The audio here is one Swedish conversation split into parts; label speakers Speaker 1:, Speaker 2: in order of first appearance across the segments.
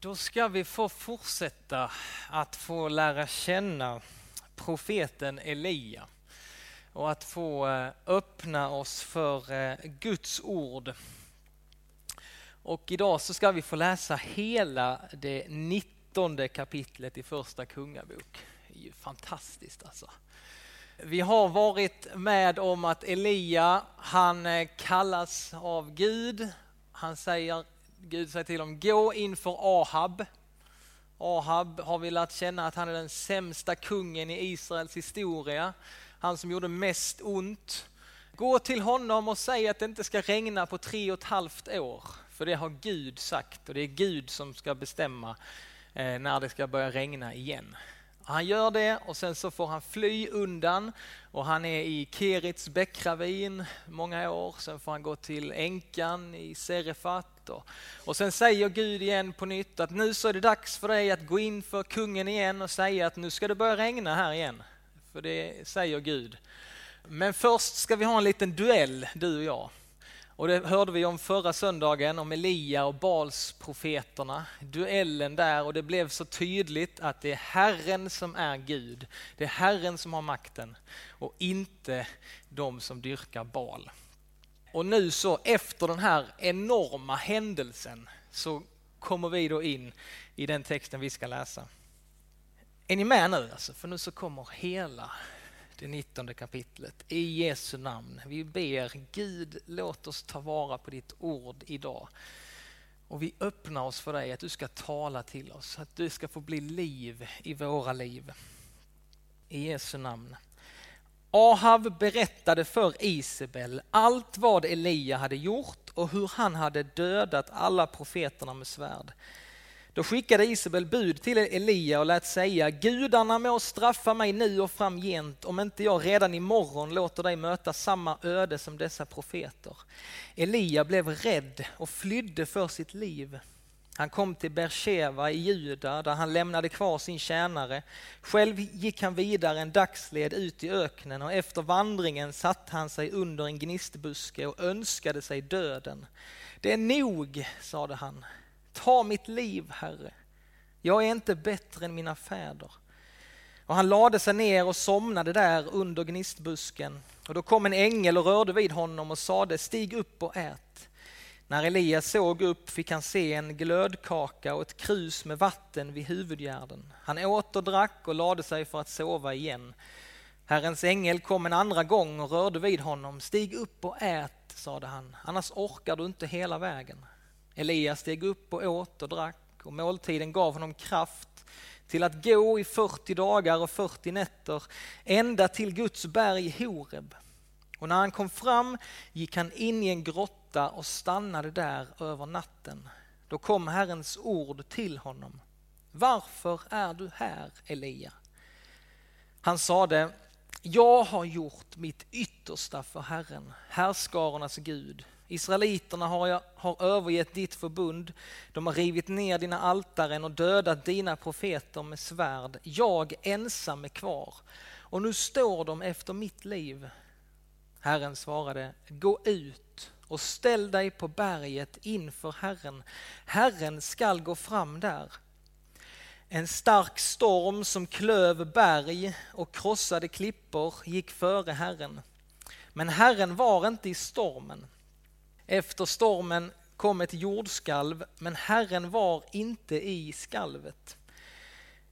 Speaker 1: Då ska vi få fortsätta att få lära känna profeten Elia och att få eh, öppna oss för eh, Guds ord. Och idag så ska vi få läsa hela det 19 kapitlet i första kungabok. Det är ju fantastiskt alltså. Vi har varit med om att Elia, han eh, kallas av Gud. Han säger Gud säger till dem, gå inför Ahab. Ahab har vi lärt känna att han är den sämsta kungen i Israels historia. Han som gjorde mest ont. Gå till honom och säg att det inte ska regna på tre och ett halvt år. För det har Gud sagt och det är Gud som ska bestämma eh, när det ska börja regna igen. Han gör det och sen så får han fly undan och han är i Kerits bäckravin många år. Sen får han gå till änkan i Serefat och, och sen säger Gud igen på nytt att nu så är det dags för dig att gå in för kungen igen och säga att nu ska det börja regna här igen. För det säger Gud. Men först ska vi ha en liten duell du och jag. Och det hörde vi om förra söndagen, om Elia och Bals profeterna. Duellen där och det blev så tydligt att det är Herren som är Gud. Det är Herren som har makten och inte de som dyrkar Bal. Och nu så efter den här enorma händelsen så kommer vi då in i den texten vi ska läsa. Är ni med nu alltså? För nu så kommer hela det 19 kapitlet. I Jesu namn. Vi ber Gud, låt oss ta vara på ditt ord idag. Och vi öppnar oss för dig, att du ska tala till oss, att du ska få bli liv i våra liv. I Jesu namn. Ahav berättade för Isabel allt vad Elia hade gjort och hur han hade dödat alla profeterna med svärd. Då skickade Isabel bud till Elia och lät säga, gudarna må straffa mig nu och framgent om inte jag redan imorgon låter dig möta samma öde som dessa profeter. Elia blev rädd och flydde för sitt liv. Han kom till Bersheva i Juda där han lämnade kvar sin tjänare. Själv gick han vidare en dagsled ut i öknen och efter vandringen satte han sig under en gnistbuske och önskade sig döden. Det är nog, sade han. Ta mitt liv, Herre. Jag är inte bättre än mina fäder. Och han lade sig ner och somnade där under gnistbusken. Och då kom en ängel och rörde vid honom och sade, stig upp och ät. När Elias såg upp fick han se en glödkaka och ett krus med vatten vid huvudgärden. Han åt och drack och lade sig för att sova igen. Herrens ängel kom en andra gång och rörde vid honom. Stig upp och ät, sade han, annars orkar du inte hela vägen. Elias steg upp och åt och drack och måltiden gav honom kraft till att gå i 40 dagar och 40 nätter ända till Guds berg Horeb. Och när han kom fram gick han in i en grotta och stannade där över natten. Då kom Herrens ord till honom. Varför är du här, Elia? Han sade, jag har gjort mitt yttersta för Herren, härskarornas Gud. Israeliterna har, har övergett ditt förbund, de har rivit ner dina altaren och dödat dina profeter med svärd. Jag ensam är kvar och nu står de efter mitt liv. Herren svarade, gå ut och ställ dig på berget inför Herren. Herren skall gå fram där. En stark storm som klöv berg och krossade klippor gick före Herren. Men Herren var inte i stormen. Efter stormen kom ett jordskalv, men Herren var inte i skalvet.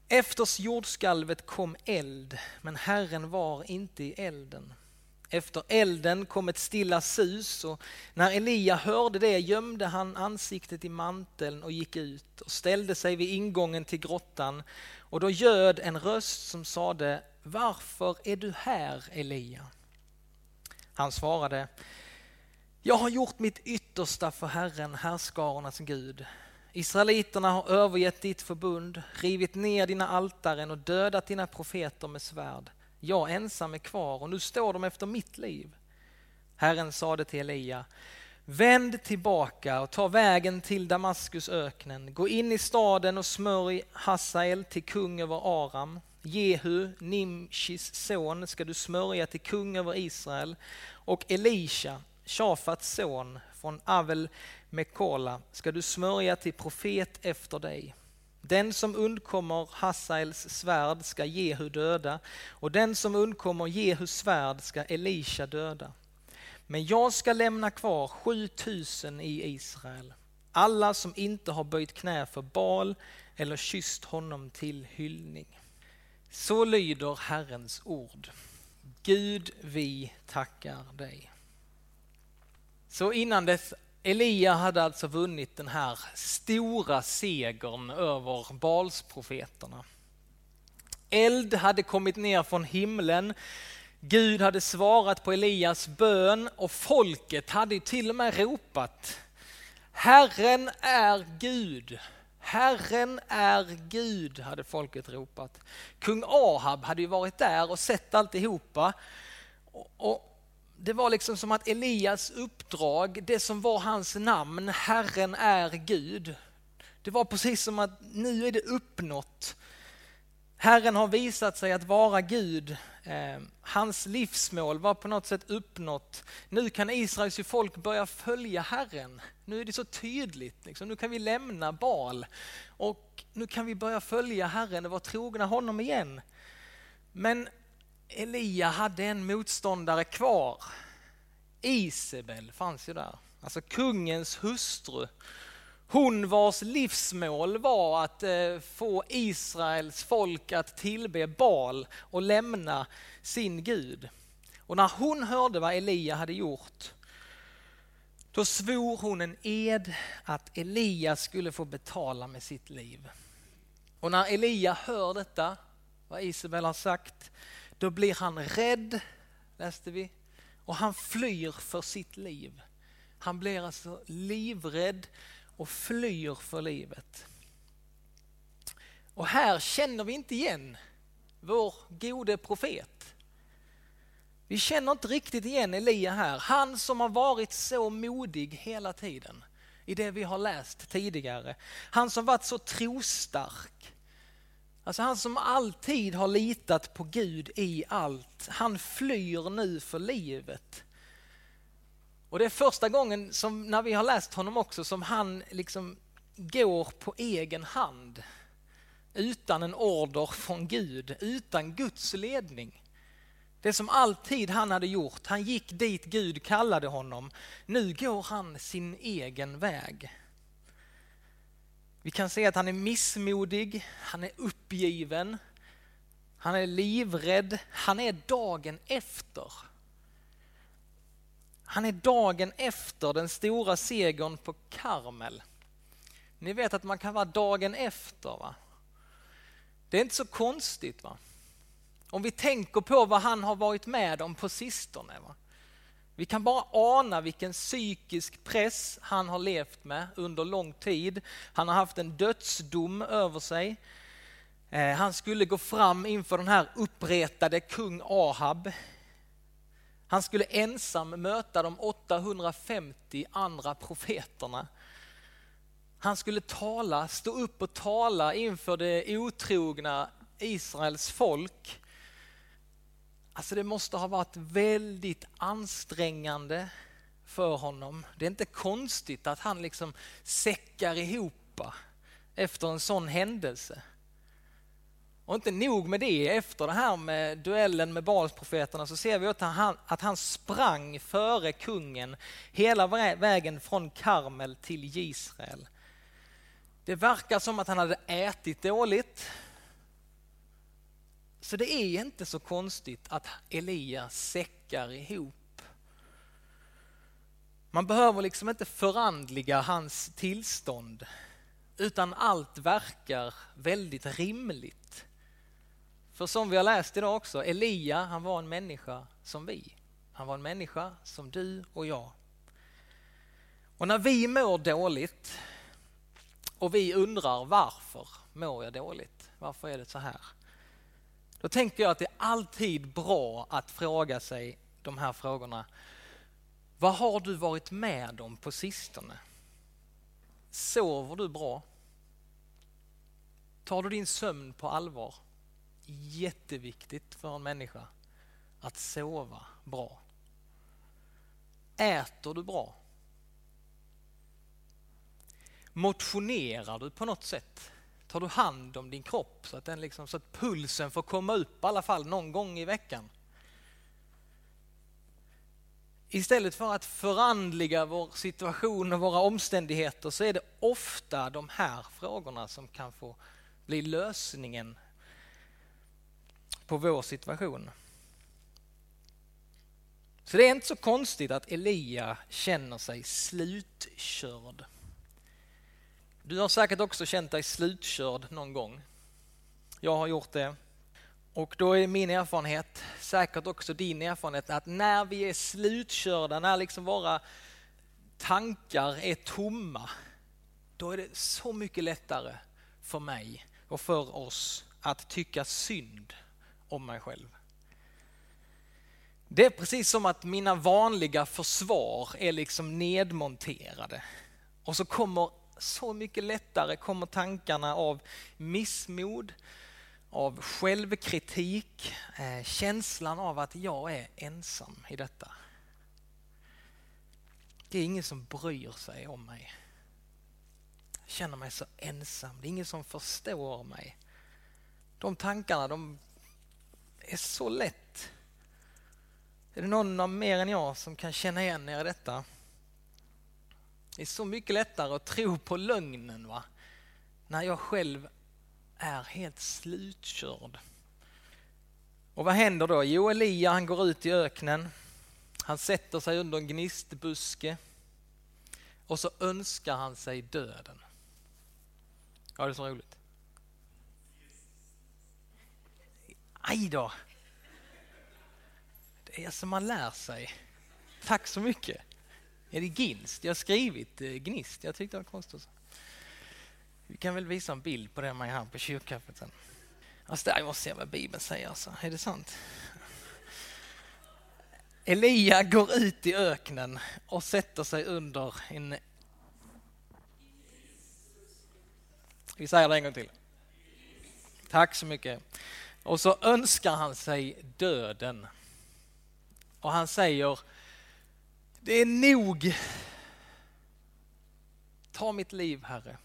Speaker 1: Efter jordskalvet kom eld, men Herren var inte i elden. Efter elden kom ett stilla sus och när Elia hörde det gömde han ansiktet i manteln och gick ut och ställde sig vid ingången till grottan och då göd en röst som sade Varför är du här Elia? Han svarade jag har gjort mitt yttersta för Herren, härskarornas Gud. Israeliterna har övergett ditt förbund, rivit ner dina altaren och dödat dina profeter med svärd. Jag ensam är kvar och nu står de efter mitt liv. Herren sade till Elia, vänd tillbaka och ta vägen till Damaskus öknen. Gå in i staden och smörj Hasael till kung över Aram. Jehu, Nimshis son, ska du smörja till kung över Israel och Elisha, Shafats son från Avel Mekola, ska du smörja till profet efter dig. Den som undkommer Hasaels svärd ska Jehu döda och den som undkommer Jehus svärd ska Elisha döda. Men jag ska lämna kvar 7000 i Israel, alla som inte har böjt knä för Baal eller kysst honom till hyllning. Så lyder Herrens ord. Gud, vi tackar dig. Så innan dess Elia hade alltså vunnit den här stora segern över Balsprofeterna. Eld hade kommit ner från himlen. Gud hade svarat på Elias bön och folket hade till och med ropat Herren är Gud. Herren är Gud, hade folket ropat. Kung Ahab hade ju varit där och sett alltihopa. Och det var liksom som att Elias uppdrag, det som var hans namn, Herren är Gud. Det var precis som att nu är det uppnått. Herren har visat sig att vara Gud. Eh, hans livsmål var på något sätt uppnått. Nu kan Israels folk börja följa Herren. Nu är det så tydligt. Liksom. Nu kan vi lämna Bal och nu kan vi börja följa Herren och vara trogna honom igen. Men Elia hade en motståndare kvar. Isabel fanns ju där, alltså kungens hustru. Hon vars livsmål var att eh, få Israels folk att tillbe Baal och lämna sin Gud. Och när hon hörde vad Elia hade gjort, då svor hon en ed att Elia skulle få betala med sitt liv. Och när Elia hör detta, vad Isabel har sagt, då blir han rädd, läste vi, och han flyr för sitt liv. Han blir alltså livrädd och flyr för livet. Och här känner vi inte igen vår gode profet. Vi känner inte riktigt igen Elia här. Han som har varit så modig hela tiden i det vi har läst tidigare. Han som varit så trostark. Alltså han som alltid har litat på Gud i allt, han flyr nu för livet. Och det är första gången som, när vi har läst honom också, som han liksom går på egen hand. Utan en order från Gud, utan Guds ledning. Det som alltid han hade gjort, han gick dit Gud kallade honom. Nu går han sin egen väg. Vi kan se att han är missmodig, han är uppgiven, han är livrädd, han är dagen efter. Han är dagen efter den stora segern på Karmel. Ni vet att man kan vara dagen efter. va? Det är inte så konstigt. va? Om vi tänker på vad han har varit med om på sistone. Va? Vi kan bara ana vilken psykisk press han har levt med under lång tid. Han har haft en dödsdom över sig. Eh, han skulle gå fram inför den här uppretade kung Ahab. Han skulle ensam möta de 850 andra profeterna. Han skulle tala, stå upp och tala inför det otrogna Israels folk. Alltså det måste ha varit väldigt ansträngande för honom. Det är inte konstigt att han liksom säckar ihop efter en sån händelse. Och inte nog med det, efter det här med duellen med Balsprofeterna så ser vi att han, att han sprang före kungen hela vägen från Karmel till Israel. Det verkar som att han hade ätit dåligt, så det är inte så konstigt att Elia säckar ihop. Man behöver liksom inte förandliga hans tillstånd utan allt verkar väldigt rimligt. För som vi har läst idag också, Elia han var en människa som vi. Han var en människa som du och jag. Och när vi mår dåligt och vi undrar varför mår jag dåligt? Varför är det så här? Då tänker jag att det är alltid bra att fråga sig de här frågorna. Vad har du varit med om på sistone? Sover du bra? Tar du din sömn på allvar? Jätteviktigt för en människa att sova bra. Äter du bra? Motionerar du på något sätt? Tar du hand om din kropp så att, den liksom, så att pulsen får komma upp i alla fall någon gång i veckan? Istället för att förandliga vår situation och våra omständigheter så är det ofta de här frågorna som kan få bli lösningen på vår situation. Så det är inte så konstigt att Elia känner sig slutkörd. Du har säkert också känt dig slutkörd någon gång. Jag har gjort det. Och då är min erfarenhet, säkert också din erfarenhet, att när vi är slutkörda, när liksom våra tankar är tomma, då är det så mycket lättare för mig och för oss att tycka synd om mig själv. Det är precis som att mina vanliga försvar är liksom nedmonterade. Och så kommer så mycket lättare kommer tankarna av missmod, av självkritik, eh, känslan av att jag är ensam i detta. Det är ingen som bryr sig om mig. Jag känner mig så ensam, det är ingen som förstår mig. De tankarna de är så lätt. Är det någon av mer än jag som kan känna igen er i detta? Det är så mycket lättare att tro på lögnen va? när jag själv är helt slutkörd. Och vad händer då? Jo, Elia han går ut i öknen. Han sätter sig under en gnistbuske och så önskar han sig döden. Ja, det är så roligt. Aj då! Det är som man lär sig. Tack så mycket. Är det ginst? Jag har skrivit eh, gnist. Jag tyckte det var konstigt. Vi kan väl visa en bild på det man här på kyrkkaffet sen. Alltså, jag måste se vad Bibeln säger. Alltså. Är det sant? Elia går ut i öknen och sätter sig under en... Vi säger det en gång till. Tack så mycket. Och så önskar han sig döden. Och han säger, det är nog. Ta mitt liv, Herre.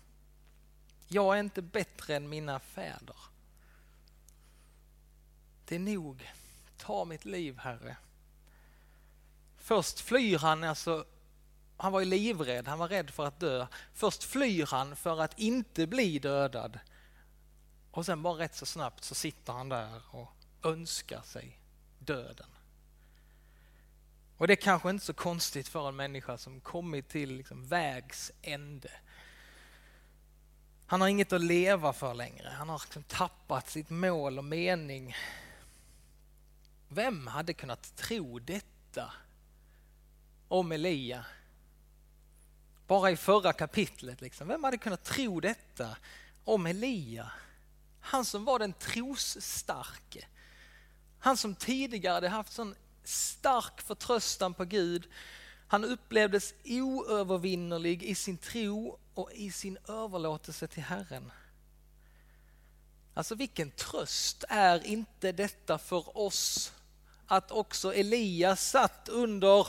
Speaker 1: Jag är inte bättre än mina fäder. Det är nog. Ta mitt liv, Herre. Först flyr han, alltså, han var ju livrädd, han var rädd för att dö. Först flyr han för att inte bli dödad. Och sen bara rätt så snabbt så sitter han där och önskar sig döden. Och det är kanske inte så konstigt för en människa som kommit till liksom vägs ände. Han har inget att leva för längre. Han har liksom tappat sitt mål och mening. Vem hade kunnat tro detta om Elia? Bara i förra kapitlet. Liksom. Vem hade kunnat tro detta om Elia? Han som var den trosstarke. Han som tidigare hade haft sån stark förtröstan på Gud. Han upplevdes oövervinnerlig i sin tro och i sin överlåtelse till Herren. Alltså vilken tröst är inte detta för oss att också Elias satt under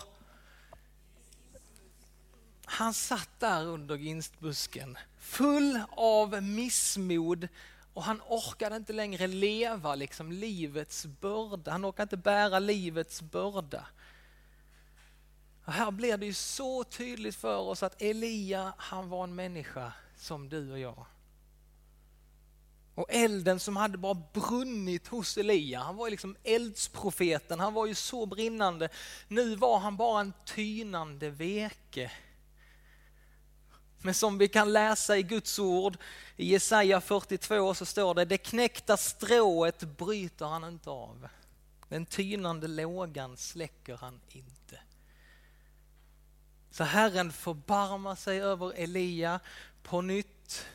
Speaker 1: han satt där under ginstbusken full av missmod och han orkade inte längre leva liksom livets börda. Han orkade inte bära livets börda. Och här blir det ju så tydligt för oss att Elia, han var en människa som du och jag. Och elden som hade bara brunnit hos Elia, han var ju liksom eldsprofeten, han var ju så brinnande. Nu var han bara en tynande veke men som vi kan läsa i Guds ord, i Jesaja 42 så står det, det knäckta strået bryter han inte av. Den tynande lågan släcker han inte. Så Herren förbarmar sig över Elia på nytt.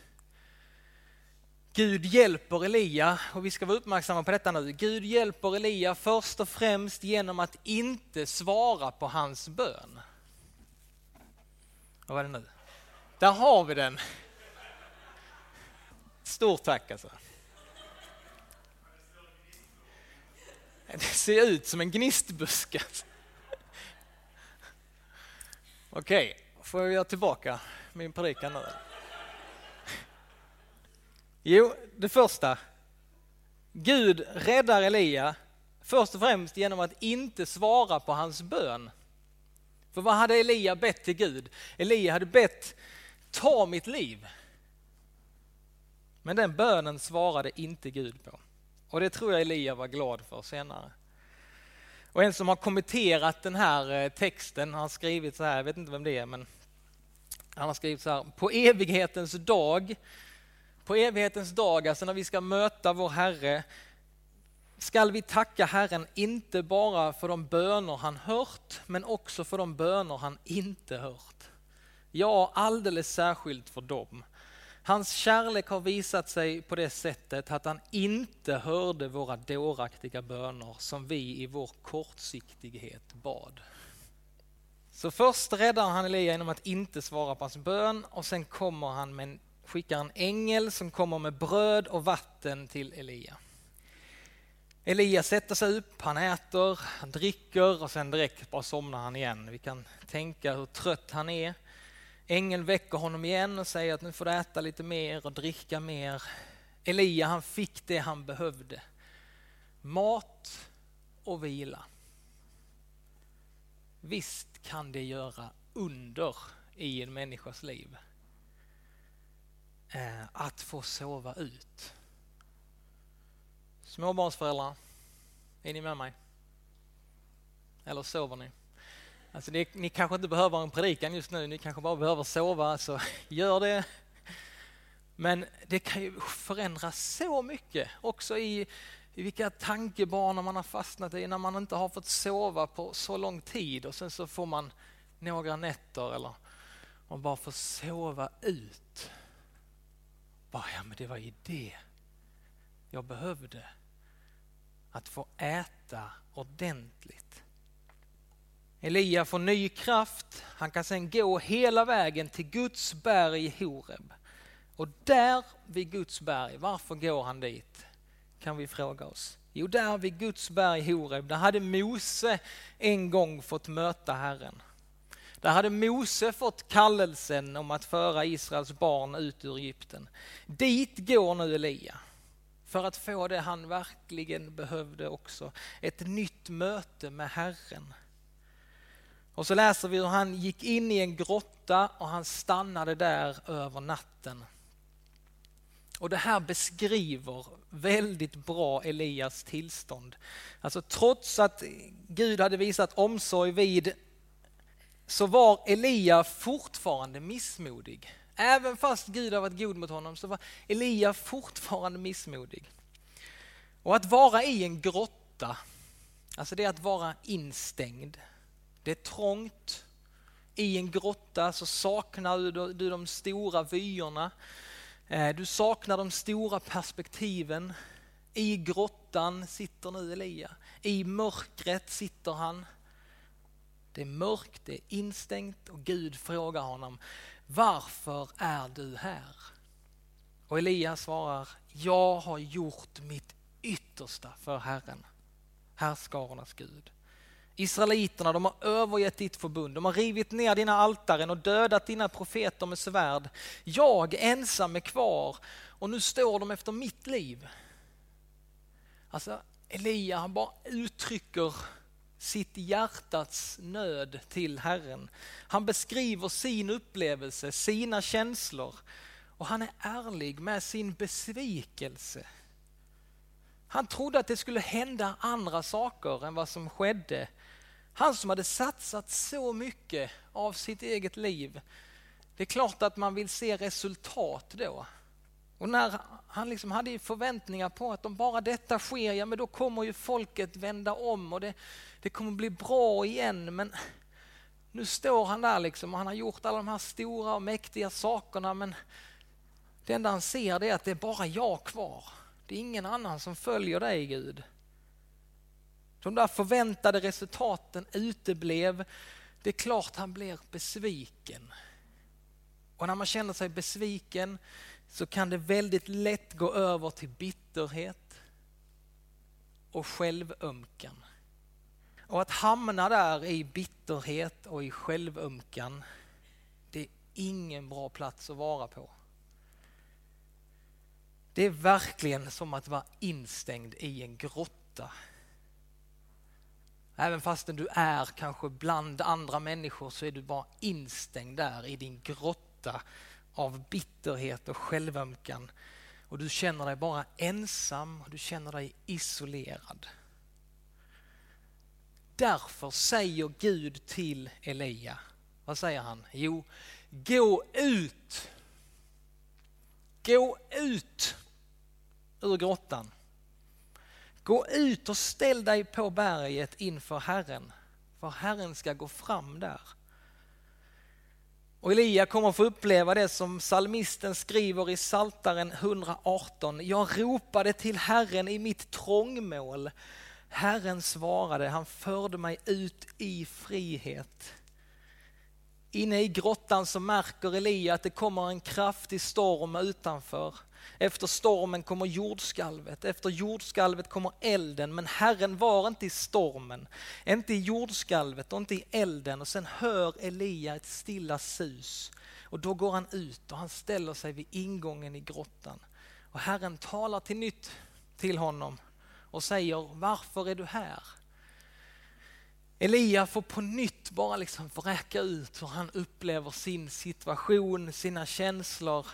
Speaker 1: Gud hjälper Elia, och vi ska vara uppmärksamma på detta nu. Gud hjälper Elia först och främst genom att inte svara på hans bön. Vad var det nu? Där har vi den. Stort tack alltså. Det ser ut som en gnistbuske. Alltså. Okej, får jag göra tillbaka min predikan nu? Jo, det första. Gud räddar Elia först och främst genom att inte svara på hans bön. För vad hade Elia bett till Gud? Elia hade bett, ta mitt liv. Men den bönen svarade inte Gud på. Och det tror jag Elia var glad för senare. Och en som har kommenterat den här eh, texten har skrivit så här, jag vet inte vem det är, men han har skrivit så här, på evighetens dag, på evighetens dag, alltså när vi ska möta vår Herre, skall vi tacka Herren inte bara för de böner han hört, men också för de böner han inte hört. Ja, alldeles särskilt för dem. Hans kärlek har visat sig på det sättet att han inte hörde våra dåraktiga böner som vi i vår kortsiktighet bad. Så först räddar han Elia genom att inte svara på hans bön och sen kommer han med, skickar en ängel som kommer med bröd och vatten till Elia. Elia sätter sig upp, han äter, han dricker och sen direkt bara somnar han igen. Vi kan tänka hur trött han är. Ängeln väcker honom igen och säger att nu får du äta lite mer och dricka mer. Elia han fick det han behövde. Mat och vila. Visst kan det göra under i en människas liv. Eh, att få sova ut. Småbarnsföräldrar, är ni med mig? Eller sover ni? Alltså ni, ni kanske inte behöver en predikan just nu, ni kanske bara behöver sova, så gör det. Men det kan ju förändra så mycket också i, i vilka tankebanor man har fastnat i när man inte har fått sova på så lång tid och sen så får man några nätter eller man bara får sova ut. Bara, ja, men det var ju det jag behövde. Att få äta ordentligt. Elia får ny kraft. Han kan sedan gå hela vägen till Guds berg Horeb. Och där vid Guds berg, varför går han dit? Kan vi fråga oss. Jo, där vid Guds berg Horeb, där hade Mose en gång fått möta Herren. Där hade Mose fått kallelsen om att föra Israels barn ut ur Egypten. Dit går nu Elia för att få det han verkligen behövde också. Ett nytt möte med Herren. Och så läser vi hur han gick in i en grotta och han stannade där över natten. Och det här beskriver väldigt bra Elias tillstånd. Alltså trots att Gud hade visat omsorg vid så var Elia fortfarande missmodig. Även fast Gud har varit god mot honom så var Elia fortfarande missmodig. Och att vara i en grotta, alltså det är att vara instängd. Det är trångt. I en grotta så saknar du, du de stora vyerna. Eh, du saknar de stora perspektiven. I grottan sitter nu Elia. I mörkret sitter han. Det är mörkt, det är instängt och Gud frågar honom, varför är du här? Och Elia svarar, jag har gjort mitt yttersta för Herren, härskarornas Gud. Israeliterna de har övergett ditt förbund, de har rivit ner dina altaren och dödat dina profeter med svärd. Jag ensam är kvar och nu står de efter mitt liv. Alltså Elia han bara uttrycker sitt hjärtats nöd till Herren. Han beskriver sin upplevelse, sina känslor och han är ärlig med sin besvikelse. Han trodde att det skulle hända andra saker än vad som skedde han som hade satsat så mycket av sitt eget liv. Det är klart att man vill se resultat då. Och när han liksom hade förväntningar på att om bara detta sker, ja men då kommer ju folket vända om och det, det kommer bli bra igen. Men nu står han där liksom och han har gjort alla de här stora och mäktiga sakerna men det enda han ser det är att det är bara jag kvar. Det är ingen annan som följer dig Gud. De där förväntade resultaten uteblev. Det är klart han blir besviken. Och när man känner sig besviken så kan det väldigt lätt gå över till bitterhet och självömkan. Och att hamna där i bitterhet och i självömkan, det är ingen bra plats att vara på. Det är verkligen som att vara instängd i en grotta. Även fastän du är kanske bland andra människor så är du bara instängd där i din grotta av bitterhet och självömkan. Och du känner dig bara ensam du känner dig isolerad. Därför säger Gud till Elia, vad säger han? Jo, gå ut. Gå ut ur grottan. Gå ut och ställ dig på berget inför Herren, för Herren ska gå fram där. Och Elia kommer få uppleva det som salmisten skriver i Saltaren 118. Jag ropade till Herren i mitt trångmål. Herren svarade, han förde mig ut i frihet. Inne i grottan så märker Elia att det kommer en kraftig storm utanför. Efter stormen kommer jordskalvet, efter jordskalvet kommer elden, men Herren var inte i stormen, inte i jordskalvet och inte i elden. Och sen hör Elia ett stilla sus och då går han ut och han ställer sig vid ingången i grottan. Och Herren talar till nytt till honom och säger, varför är du här? Elia får på nytt bara liksom vräka ut hur han upplever sin situation, sina känslor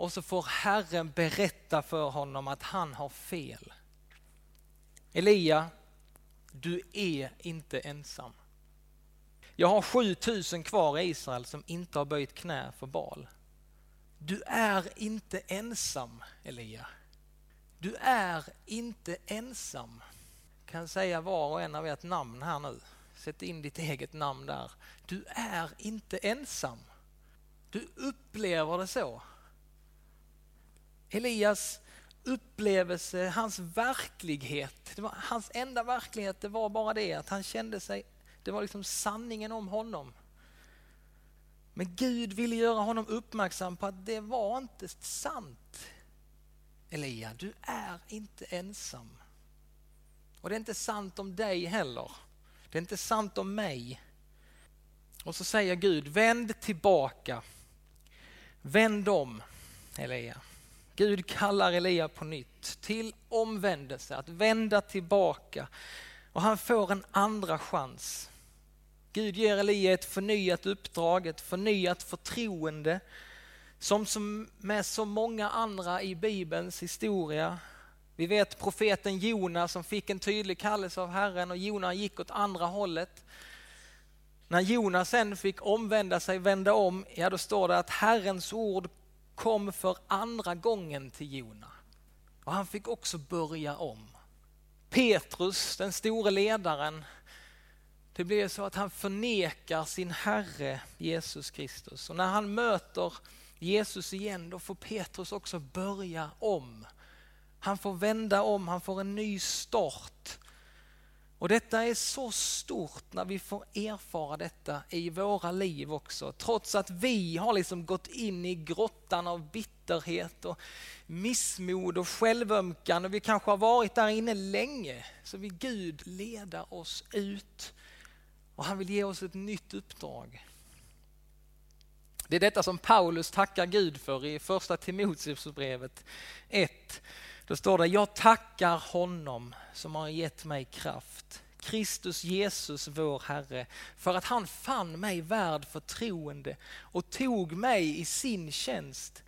Speaker 1: och så får Herren berätta för honom att han har fel. Elia, du är inte ensam. Jag har 7000 kvar i Israel som inte har böjt knä för Baal. Du är inte ensam, Elia. Du är inte ensam. Jag kan säga var och en av ert namn här nu. Sätt in ditt eget namn där. Du är inte ensam. Du upplever det så. Elias upplevelse, hans verklighet, det var, hans enda verklighet det var bara det att han kände sig, det var liksom sanningen om honom. Men Gud ville göra honom uppmärksam på att det var inte sant. Elia, du är inte ensam. Och det är inte sant om dig heller. Det är inte sant om mig. Och så säger Gud, vänd tillbaka. Vänd om, Elia. Gud kallar Elia på nytt till omvändelse, att vända tillbaka. Och han får en andra chans. Gud ger Elia ett förnyat uppdrag, ett förnyat förtroende. Som med så många andra i Bibelns historia. Vi vet profeten Jona som fick en tydlig kallelse av Herren och Jona gick åt andra hållet. När Jona sen fick omvända sig, vända om, ja då står det att Herrens ord kom för andra gången till Jona. Och han fick också börja om. Petrus, den store ledaren, det blev så att han förnekar sin Herre Jesus Kristus. Och när han möter Jesus igen, då får Petrus också börja om. Han får vända om, han får en ny start. Och detta är så stort när vi får erfara detta i våra liv också. Trots att vi har liksom gått in i grottan av bitterhet och missmod och självömkan och vi kanske har varit där inne länge så vill Gud leda oss ut och han vill ge oss ett nytt uppdrag. Det är detta som Paulus tackar Gud för i första Timoteusbrevet 1. Då står det, jag tackar honom som har gett mig kraft, Kristus Jesus vår Herre, för att han fann mig värd förtroende och tog mig i sin tjänst,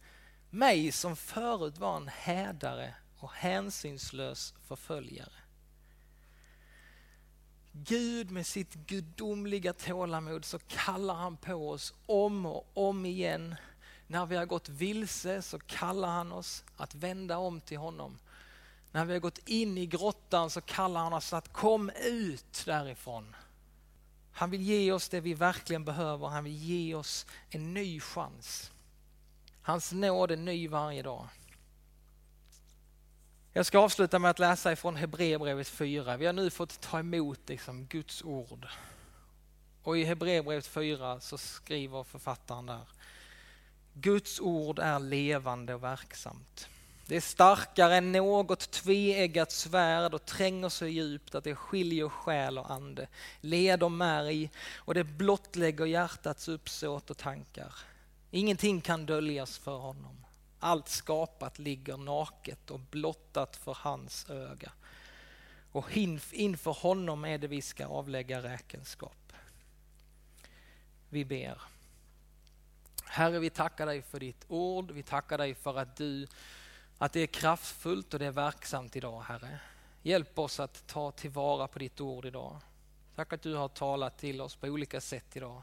Speaker 1: mig som förut var en hädare och hänsynslös förföljare. Gud med sitt gudomliga tålamod så kallar han på oss om och om igen när vi har gått vilse så kallar han oss att vända om till honom. När vi har gått in i grottan så kallar han oss att kom ut därifrån. Han vill ge oss det vi verkligen behöver, han vill ge oss en ny chans. Hans nåd är ny varje dag. Jag ska avsluta med att läsa ifrån Hebreerbrevet 4. Vi har nu fått ta emot liksom Guds ord. Och i Hebreerbrevet 4 så skriver författaren där Guds ord är levande och verksamt. Det är starkare än något tveeggat svärd och tränger så djupt att det skiljer själ och ande, led och märg och det blottlägger hjärtats uppsåt och tankar. Ingenting kan döljas för honom. allt skapat ligger naket och blottat för hans öga. Och inför honom är det vi ska avlägga räkenskap. Vi ber. Herre, vi tackar dig för ditt ord. Vi tackar dig för att du att det är kraftfullt och det är verksamt idag, Herre. Hjälp oss att ta tillvara på ditt ord idag. Tack att du har talat till oss på olika sätt idag.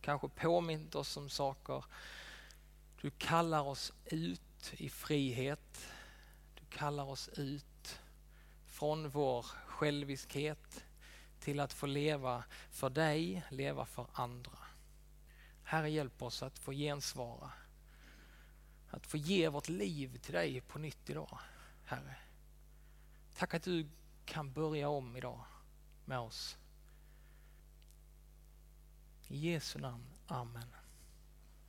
Speaker 1: Kanske påmint oss om saker. Du kallar oss ut i frihet. Du kallar oss ut från vår själviskhet till att få leva för dig, leva för andra. Herre, hjälp oss att få gensvara. Att få ge vårt liv till dig på nytt idag, Herre. Tack att du kan börja om idag med oss. I Jesu namn. Amen.